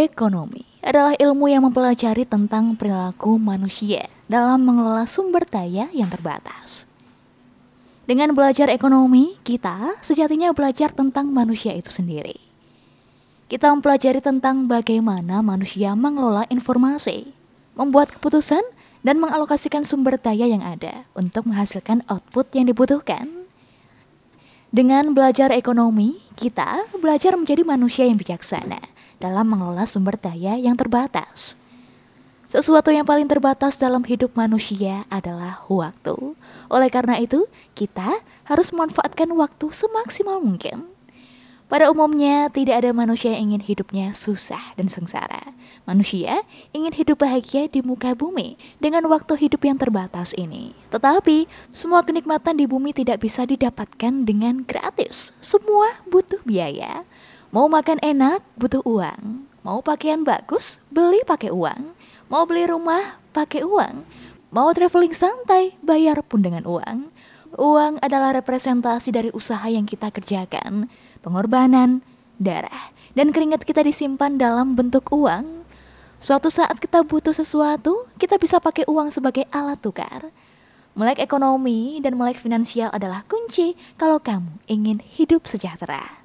Ekonomi adalah ilmu yang mempelajari tentang perilaku manusia dalam mengelola sumber daya yang terbatas. Dengan belajar ekonomi, kita sejatinya belajar tentang manusia itu sendiri. Kita mempelajari tentang bagaimana manusia mengelola informasi, membuat keputusan, dan mengalokasikan sumber daya yang ada untuk menghasilkan output yang dibutuhkan. Dengan belajar ekonomi, kita belajar menjadi manusia yang bijaksana dalam mengelola sumber daya yang terbatas. Sesuatu yang paling terbatas dalam hidup manusia adalah waktu. Oleh karena itu, kita harus memanfaatkan waktu semaksimal mungkin. Pada umumnya, tidak ada manusia yang ingin hidupnya susah dan sengsara. Manusia ingin hidup bahagia di muka bumi dengan waktu hidup yang terbatas ini. Tetapi, semua kenikmatan di bumi tidak bisa didapatkan dengan gratis. Semua butuh biaya. Mau makan enak, butuh uang. Mau pakaian bagus, beli pakai uang. Mau beli rumah, pakai uang. Mau traveling santai, bayar pun dengan uang. Uang adalah representasi dari usaha yang kita kerjakan, pengorbanan, darah, dan keringat kita disimpan dalam bentuk uang. Suatu saat kita butuh sesuatu, kita bisa pakai uang sebagai alat tukar. Melek ekonomi dan melek finansial adalah kunci kalau kamu ingin hidup sejahtera.